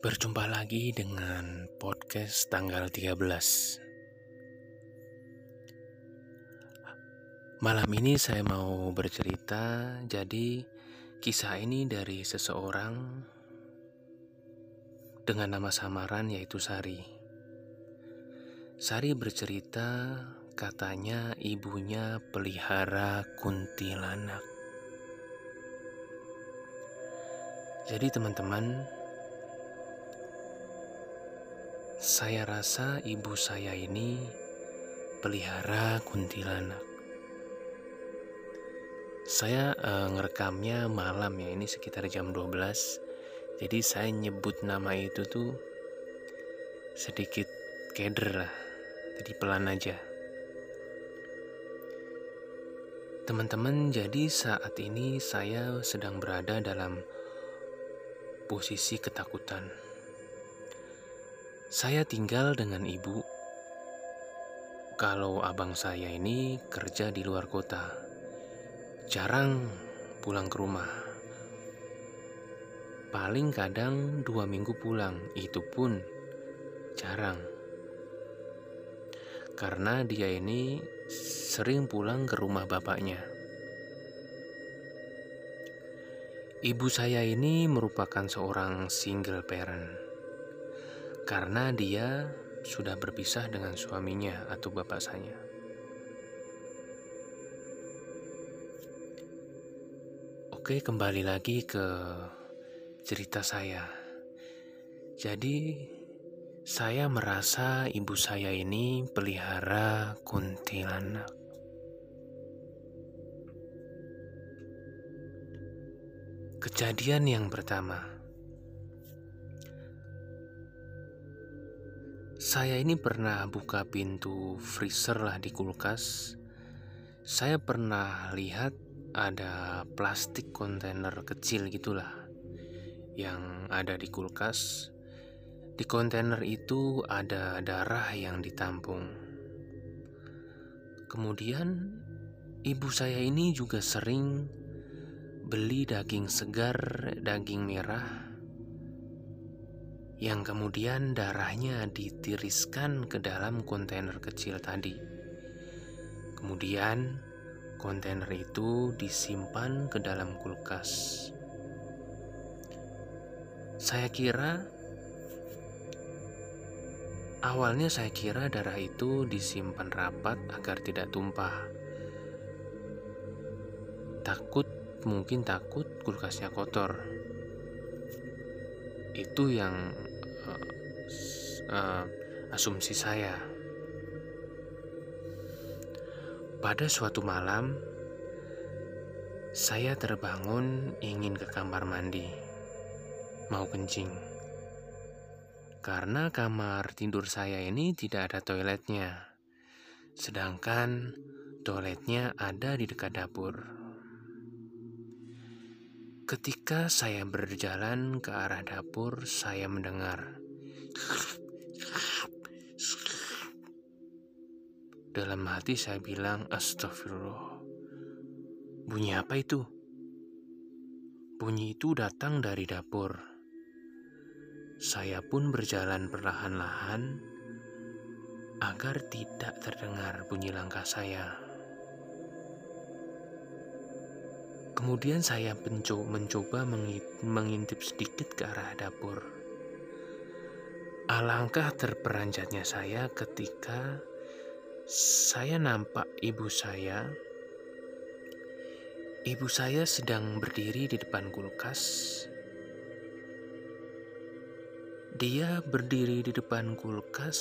Berjumpa lagi dengan podcast tanggal 13 Malam ini saya mau bercerita Jadi kisah ini dari seseorang Dengan nama samaran yaitu Sari. Sari bercerita katanya ibunya pelihara kuntilanak. Jadi teman-teman Saya rasa ibu saya ini pelihara kuntilanak. Saya e, ngerekamnya malam ya, ini sekitar jam 12. Jadi saya nyebut nama itu tuh sedikit keder lah. Jadi pelan aja. Teman-teman, jadi saat ini saya sedang berada dalam posisi ketakutan saya tinggal dengan ibu. Kalau abang saya ini kerja di luar kota, jarang pulang ke rumah. Paling kadang dua minggu pulang, itu pun jarang. Karena dia ini sering pulang ke rumah bapaknya. Ibu saya ini merupakan seorang single parent karena dia sudah berpisah dengan suaminya atau bapak saya. Oke, kembali lagi ke cerita saya. Jadi, saya merasa ibu saya ini pelihara kuntilanak. Kejadian yang pertama, Saya ini pernah buka pintu freezer lah di kulkas. Saya pernah lihat ada plastik kontainer kecil gitulah yang ada di kulkas. Di kontainer itu ada darah yang ditampung. Kemudian ibu saya ini juga sering beli daging segar, daging merah yang kemudian darahnya ditiriskan ke dalam kontainer kecil tadi. Kemudian kontainer itu disimpan ke dalam kulkas. Saya kira awalnya saya kira darah itu disimpan rapat agar tidak tumpah. Takut mungkin takut kulkasnya kotor. Itu yang uh, asumsi saya. Pada suatu malam, saya terbangun ingin ke kamar mandi, mau kencing. Karena kamar tidur saya ini tidak ada toiletnya, sedangkan toiletnya ada di dekat dapur. Ketika saya berjalan ke arah dapur, saya mendengar dalam hati saya bilang, astagfirullah. Bunyi apa itu? Bunyi itu datang dari dapur. Saya pun berjalan perlahan-lahan agar tidak terdengar bunyi langkah saya. Kemudian saya mencoba mengintip sedikit ke arah dapur. Alangkah terperanjatnya saya ketika saya nampak ibu saya. Ibu saya sedang berdiri di depan kulkas. Dia berdiri di depan kulkas,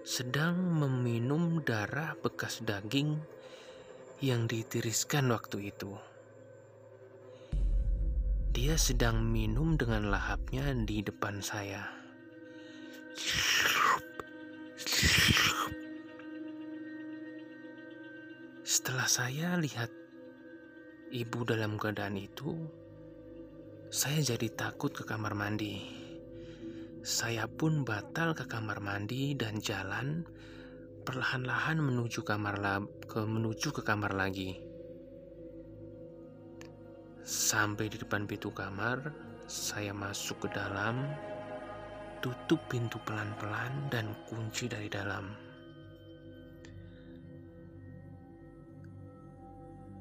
sedang meminum darah bekas daging yang ditiriskan waktu itu. Dia sedang minum dengan lahapnya di depan saya. Setelah saya lihat ibu dalam keadaan itu, saya jadi takut ke kamar mandi. Saya pun batal ke kamar mandi dan jalan perlahan-lahan menuju kamar ke menuju ke kamar lagi. Sampai di depan pintu kamar, saya masuk ke dalam tutup pintu pelan-pelan dan kunci dari dalam.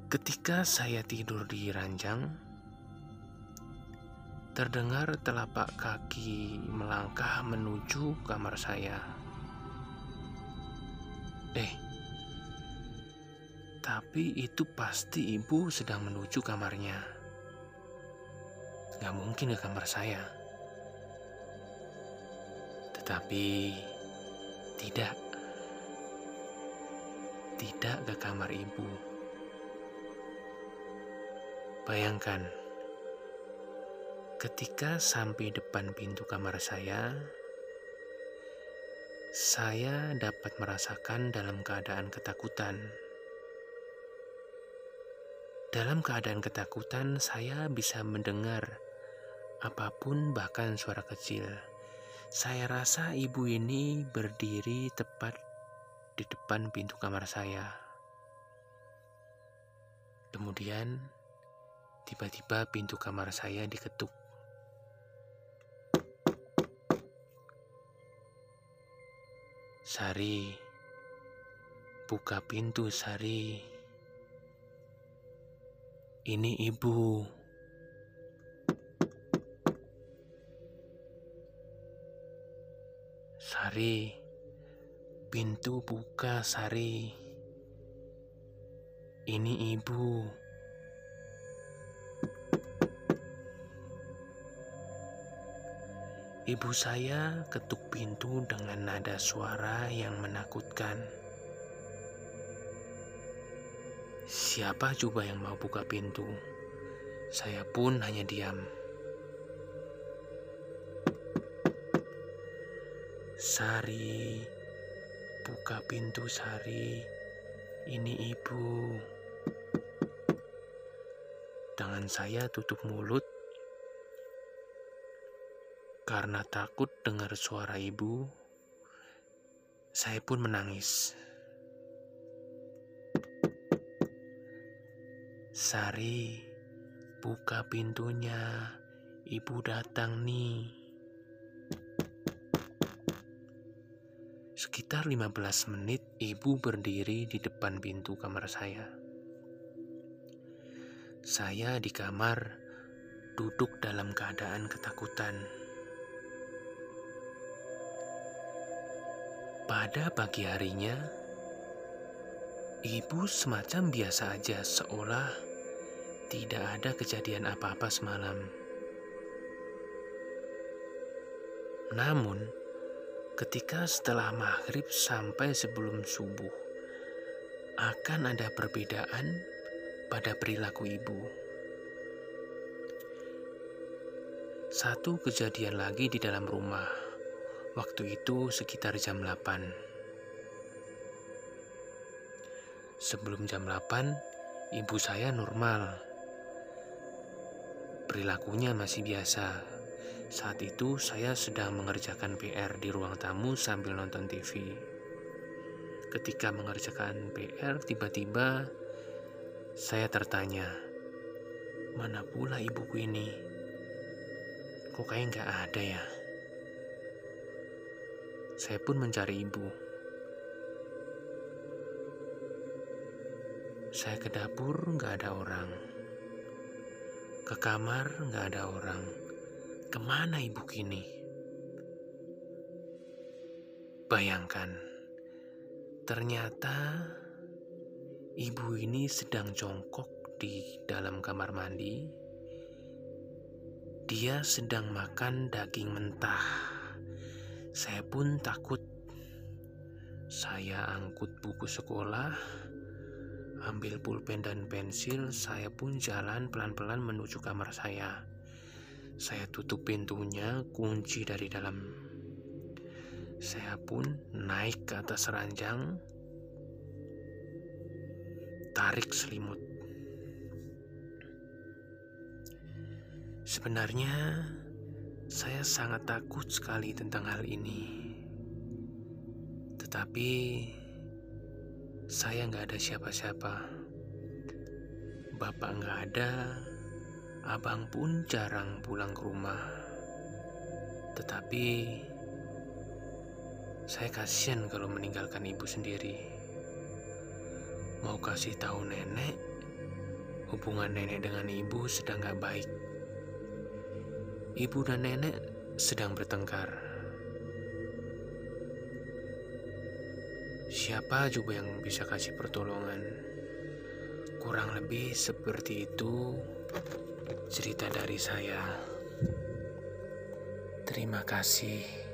Ketika saya tidur di ranjang, terdengar telapak kaki melangkah menuju kamar saya. Eh, tapi itu pasti ibu sedang menuju kamarnya. Gak mungkin ke kamar saya. Tetapi tidak. Tidak ke kamar ibu. Bayangkan, ketika sampai depan pintu kamar saya, saya dapat merasakan dalam keadaan ketakutan. Dalam keadaan ketakutan, saya bisa mendengar apa pun, bahkan suara kecil. Saya rasa ibu ini berdiri tepat di depan pintu kamar saya. Kemudian, tiba-tiba pintu kamar saya diketuk. Sari, buka pintu, Sari. Ini ibu. Sari, pintu buka, Sari. Ini ibu. Ibu saya ketuk pintu dengan nada suara yang menakutkan. Siapa coba yang mau buka pintu? Saya pun hanya diam. Sari, buka pintu Sari. Ini ibu. Tangan saya tutup mulut karena takut dengar suara ibu. Saya pun menangis. Sari, buka pintunya. Ibu datang nih. Sekitar 15 menit ibu berdiri di depan pintu kamar saya. Saya di kamar duduk dalam keadaan ketakutan. Pada pagi harinya, Ibu semacam biasa aja, seolah tidak ada kejadian apa-apa semalam. Namun, ketika setelah maghrib sampai sebelum subuh, akan ada perbedaan pada perilaku ibu. Satu kejadian lagi di dalam rumah. Waktu itu sekitar jam 8. Sebelum jam 8, ibu saya normal. Perilakunya masih biasa. Saat itu saya sedang mengerjakan PR di ruang tamu sambil nonton TV. Ketika mengerjakan PR, tiba-tiba saya tertanya, mana pula ibuku ini? Kok kayak nggak ada ya? Saya pun mencari ibu. Saya ke dapur nggak ada orang. Ke kamar nggak ada orang. Ke mana ibu kini? Bayangkan, ternyata ibu ini sedang jongkok di dalam kamar mandi. Dia sedang makan daging mentah. Saya pun takut. Saya angkut buku sekolah Ambil pulpen dan pensil, saya pun jalan pelan-pelan menuju kamar saya. Saya tutup pintunya, kunci dari dalam. Saya pun naik ke atas ranjang, tarik selimut. Sebenarnya, saya sangat takut sekali tentang hal ini. Tetapi saya nggak ada siapa-siapa. Bapak nggak ada, abang pun jarang pulang ke rumah. Tetapi Saya kasihan kalau meninggalkan ibu sendiri. Mau kasih tahu nenek, hubungan nenek dengan ibu sedang gak baik. Ibu dan nenek sedang bertengkar. Siapa juga yang bisa kasih pertolongan? Kurang lebih seperti itu cerita dari saya. Terima kasih.